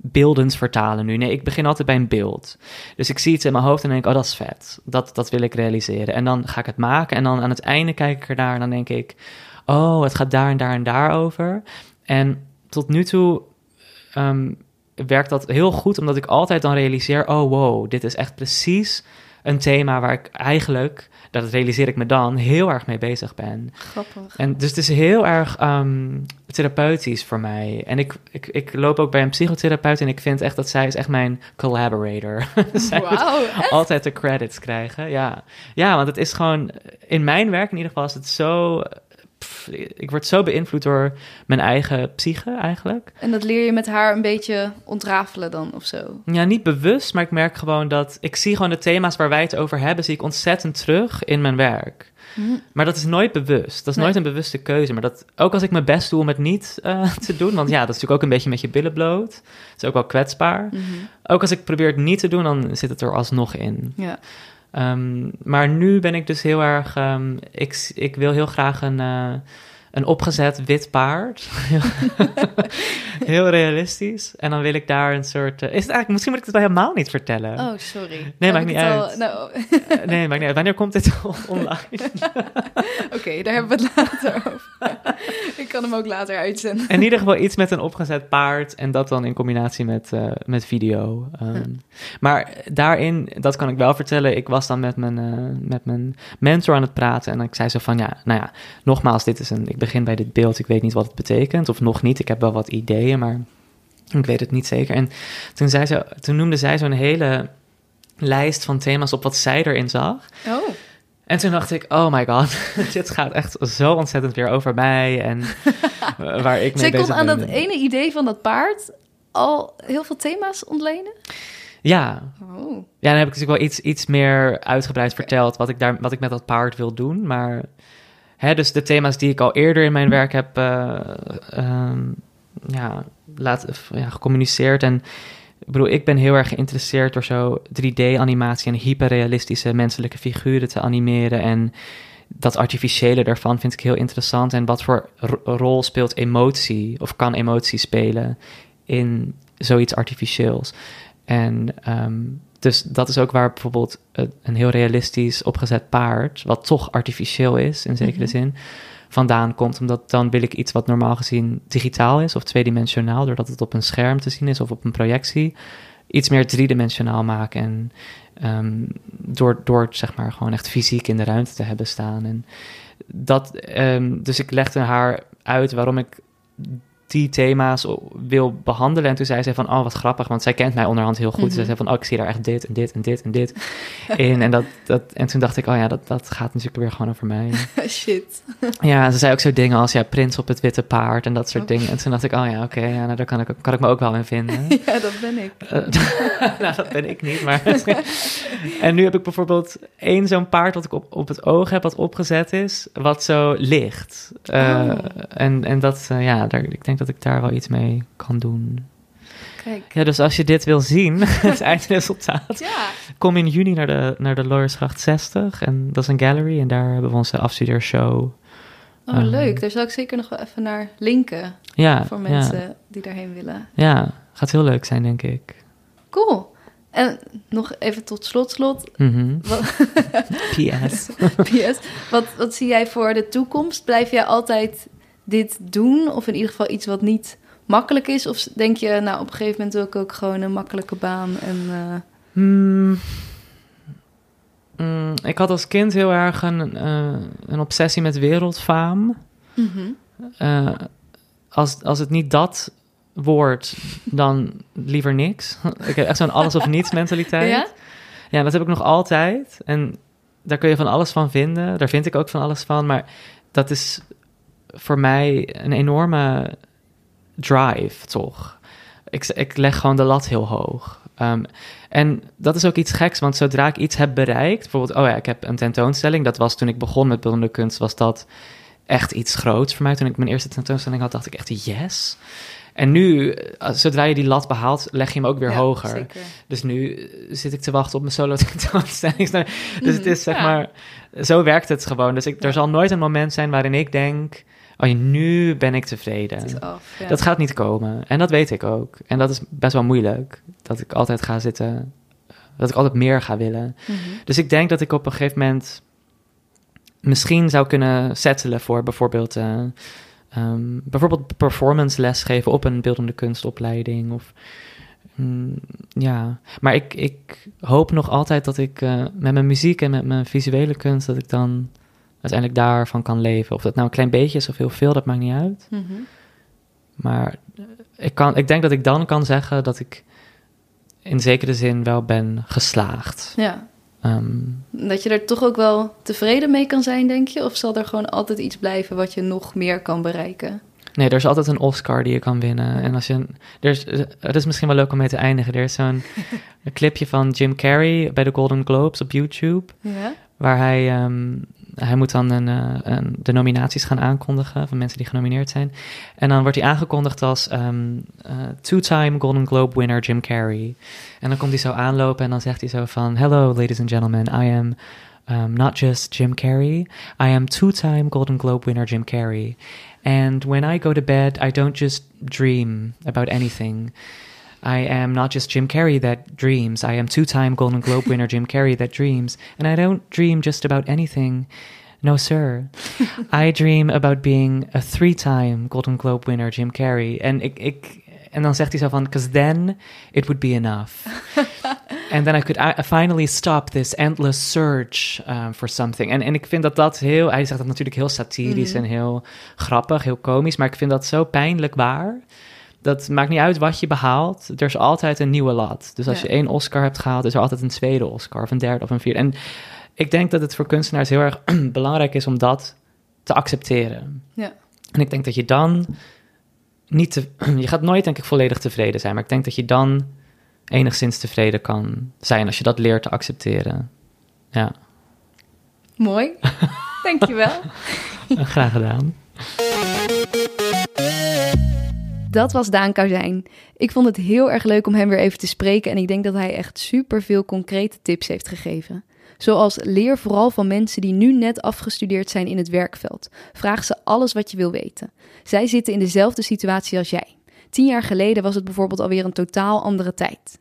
beeldend vertalen nu. Nee, ik begin altijd bij een beeld. Dus ik zie iets in mijn hoofd en denk oh dat is vet. Dat, dat wil ik realiseren. En dan ga ik het maken en dan aan het einde kijk ik ernaar en dan denk ik, oh het gaat daar en daar en daar over. En tot nu toe ehm, werkt dat heel goed, omdat ik altijd dan realiseer: oh wow, dit is echt precies een thema waar ik eigenlijk, dat realiseer ik me dan, heel erg mee bezig ben. Grappig. En dus het is heel erg ehm, therapeutisch voor mij. En ik, ik, ik loop ook bij een psychotherapeut en ik vind echt dat zij is echt mijn collaborator. zij echt? altijd de credits krijgen. Ja. ja, want het is gewoon, in mijn werk in ieder geval is het zo. Pff, ik word zo beïnvloed door mijn eigen psyche eigenlijk. En dat leer je met haar een beetje ontrafelen dan of zo. Ja, niet bewust, maar ik merk gewoon dat ik zie gewoon de thema's waar wij het over hebben, zie ik ontzettend terug in mijn werk. Hm. Maar dat is nooit bewust. Dat is Nee. nooit een bewuste keuze. Maar dat, ook als ik mijn best doe om het niet eh, te doen, want ja, dat is natuurlijk ook een beetje met je billen bloot. Het is ook wel kwetsbaar. Mhm. Ook als ik probeer het niet te doen, dan zit het er alsnog in. Ja. Ehm, maar nu ben ik dus heel erg. ehm, ik, ik wil heel graag een, eh, een opgezet wit paard. heel realistisch. En dan wil ik daar een soort. eh, is het eigenlijk, misschien moet ik het wel helemaal niet vertellen. Oh, sorry. Nee, maakt ik niet al- uit. nou, Eh, nee, maakt niet uit. Wanneer komt dit online? Oké, daar hebben we het later over. ik kan hem ook later uitzenden. In ieder geval iets met een opgezet paard. En dat dan in combinatie met, eh, met video. Ehm, Maar daarin, dat kan ik wel vertellen. Ik was dan met mijn, met mijn mentor aan het praten. En ik zei zo van ja, nou ja, nogmaals, dit is een. Ik begin bij dit beeld. Ik weet niet wat het betekent. Of nog niet. Ik heb wel wat ideeën, maar ik weet het niet zeker. En toen, zei ze, toen noemde zij zo'n hele lijst van thema's op wat zij erin zag. Oh, En toen dacht ik, oh my god, dit gaat echt zo ontzettend weer over mij en waar ik mee zij kon aan ben. dat ene idee van dat paard al heel veel thema's ontlenen? Ja. Oh, ja, dan heb ik natuurlijk wel iets, iets meer uitgebreid verteld wat ik, daar, wat ik met dat paard wil doen. Maar dus de thema's die ik al eerder in mijn werk heb eh, ehm, ja, laat, ja, gecommuniceerd. En ik bedoel, ik ben heel erg geïnteresseerd door zo 3D-animatie en hyperrealistische menselijke figuren te animeren. En dat artificiële daarvan vind ik heel interessant. En wat voor ro- rol speelt emotie of kan emotie spelen in zoiets artificieels? En ehm, dus dat is ook waar bijvoorbeeld een heel realistisch opgezet paard, wat toch artificieel is in zekere Mhm. zin, vandaan komt. Omdat dan wil ik iets wat normaal gezien digitaal is of tweedimensionaal, doordat het op een scherm te zien is of op een projectie, iets meer driedimensionaal maken. En ehm, door, door het zeg maar gewoon echt fysiek in de ruimte te hebben staan. En dat, ehm, dus ik legde haar uit waarom ik die thema's wil behandelen. En toen zei zij van, oh wat grappig, want zij kent mij onderhand heel goed. Mhm. Ze zei van, oh ik zie daar echt dit en dit en dit en dit in. En, dat, dat, en toen dacht ik, oh ja, dat, dat gaat natuurlijk weer gewoon over mij. shit. Ja, ze zei ook zo dingen als, ja, prins op het witte paard en dat soort Oh. dingen. En toen dacht ik, oh ja, oké, ja, nou, daar kan ik, kan ik me ook wel in vinden. Ja, dat ben ik. Eh, nou, dat ben ik niet, maar... en nu heb ik bijvoorbeeld één zo'n paard wat ik op, op het oog heb, wat opgezet is, wat zo ligt. Eh, Oh. En, en dat, eh, ja, daar, ik denk dat ik daar wel iets mee kan doen. Kijk. Ja, dus als je dit wil zien, het eindresultaat, Ja. kom in juni naar de, naar de Lawyersgracht 60. En dat is een gallery en daar hebben we onze afstudeershow. Oh, Ehm. leuk. Daar zal ik zeker nog wel even naar linken Ja, voor ja, mensen die daarheen willen. Ja, gaat heel leuk zijn, denk ik. Cool. En nog even tot slot, slot. Wat, PS. PS. Wat, wat zie jij voor de toekomst? Blijf jij altijd dit doen? Of in ieder geval iets wat niet makkelijk is? Of denk je, nou, op een gegeven moment wil ik ook gewoon een makkelijke baan en... eh, Hmm. Hmm, ik had als kind heel erg een, eh, een obsessie met wereldfaam. mhm. Eh, als, als het niet dat wordt, dan liever niks. ik heb echt zo'n alles of niets mentaliteit. Ja? Ja, dat heb ik nog altijd. En daar kun je van alles van vinden. Daar vind ik ook van alles van. Maar dat is voor mij een enorme drive, toch? Ik, ik leg gewoon de lat heel hoog. Ehm, en dat is ook iets geks, want zodra ik iets heb bereikt... bijvoorbeeld, oh ja, ik heb een tentoonstelling. Dat was toen ik begon met beeldende kunst, was dat echt iets groots voor mij. Toen ik mijn eerste tentoonstelling had, dacht ik echt yes. En nu, eh, zodra je die lat behaalt, leg je hem ook weer Ja, hoger. Zeker. Dus nu eh, zit ik te wachten op mijn solo tentoonstelling. Dus het is zeg Ja. maar, zo werkt het gewoon. Dus ik, er zal nooit een moment zijn waarin ik denk, oh nu ben ik tevreden. Het is af. Ja. Dat gaat niet komen. En dat weet ik ook. En dat is best wel moeilijk. Dat ik altijd ga zitten, dat ik altijd meer ga willen. Mhm. Dus ik denk dat ik op een gegeven moment misschien zou kunnen settelen voor bijvoorbeeld, eh, ehm, bijvoorbeeld performance lesgeven op een beeldende kunstopleiding. Of, mm, ja, maar ik, ik hoop nog altijd dat ik eh, met mijn muziek en met mijn visuele kunst, dat ik dan uiteindelijk daarvan kan leven. Of dat nou een klein beetje is of heel veel, dat maakt niet uit. Mhm. Maar eh, ik, kan, ik denk dat ik dan kan zeggen dat ik in zekere zin wel ben geslaagd. Ja. Ehm, Dat je er toch ook wel tevreden mee kan zijn, denk je? Of zal er gewoon altijd iets blijven wat je nog meer kan bereiken? Nee, er is altijd een Oscar die je kan winnen. En als je. Er is, het is misschien wel leuk om mee te eindigen. Er is zo'n clipje van Jim Carrey bij de Golden Globes op YouTube. Ja. Waar hij. ehm, hij moet dan een, eh, een, de nominaties gaan aankondigen van mensen die genomineerd zijn. En dan wordt hij aangekondigd als ehm, eh, two-time Golden Globe winner Jim Carrey. En dan komt hij zo aanlopen en dan zegt hij zo van... Hello, ladies and gentlemen, I am um, not just Jim Carrey. I am two-time Golden Globe winner Jim Carrey. And when I go to bed, I don't just dream about anything. I am not just Jim Carrey that dreams. I am two-time Golden Globe winner Jim Carrey that dreams. And I don't dream just about anything. No, sir. I dream about being a three-time Golden Globe winner Jim Carrey. En ik, ik en dan zegt hij zo van, because then it would be enough. And then I could I, finally stop this endless search um, for something. En, en ik vind dat dat heel, hij zegt dat natuurlijk heel satirisch Mhm. en heel grappig, heel komisch, maar ik vind dat zo pijnlijk waar. Dat maakt niet uit wat je behaalt, er is altijd een nieuwe lat. Dus als Ja. je één Oscar hebt gehaald, is er altijd een tweede Oscar, of een derde of een vierde. En ik denk dat het voor kunstenaars heel erg belangrijk is om dat te accepteren. Ja. En ik denk dat je dan niet te, je gaat nooit denk ik volledig tevreden zijn, maar ik denk dat je dan enigszins tevreden kan zijn als je dat leert te accepteren. Ja, Mooi. Dankjewel. graag gedaan. Dat was Daan Kauzijn. Ik vond het heel erg leuk om hem weer even te spreken en ik denk dat hij echt super veel concrete tips heeft gegeven. Zoals leer vooral van mensen die nu net afgestudeerd zijn in het werkveld. Vraag ze alles wat je wil weten. Zij zitten in dezelfde situatie als jij. Tien jaar geleden was het bijvoorbeeld alweer een totaal andere tijd.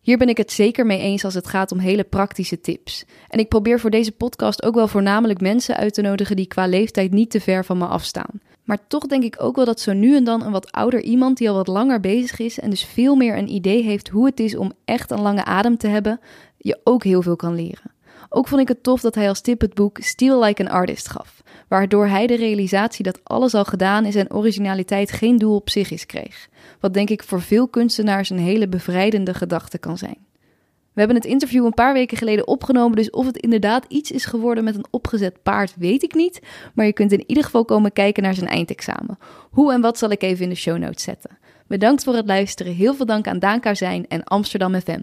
Hier ben ik het zeker mee eens als het gaat om hele praktische tips. En ik probeer voor deze podcast ook wel voornamelijk mensen uit te nodigen die qua leeftijd niet te ver van me afstaan. Maar toch denk ik ook wel dat zo nu en dan een wat ouder iemand die al wat langer bezig is en dus veel meer een idee heeft hoe het is om echt een lange adem te hebben, je ook heel veel kan leren. Ook vond ik het tof dat hij als tip het boek Steal Like an Artist gaf, waardoor hij de realisatie dat alles al gedaan is en originaliteit geen doel op zich is kreeg. Wat denk ik voor veel kunstenaars een hele bevrijdende gedachte kan zijn. We hebben het interview een paar weken geleden opgenomen, dus of het inderdaad iets is geworden met een opgezet paard, weet ik niet. Maar je kunt in ieder geval komen kijken naar zijn eindexamen. Hoe en wat zal ik even in de show notes zetten. Bedankt voor het luisteren. Heel veel dank aan Daan Kauzijn en Amsterdam FM.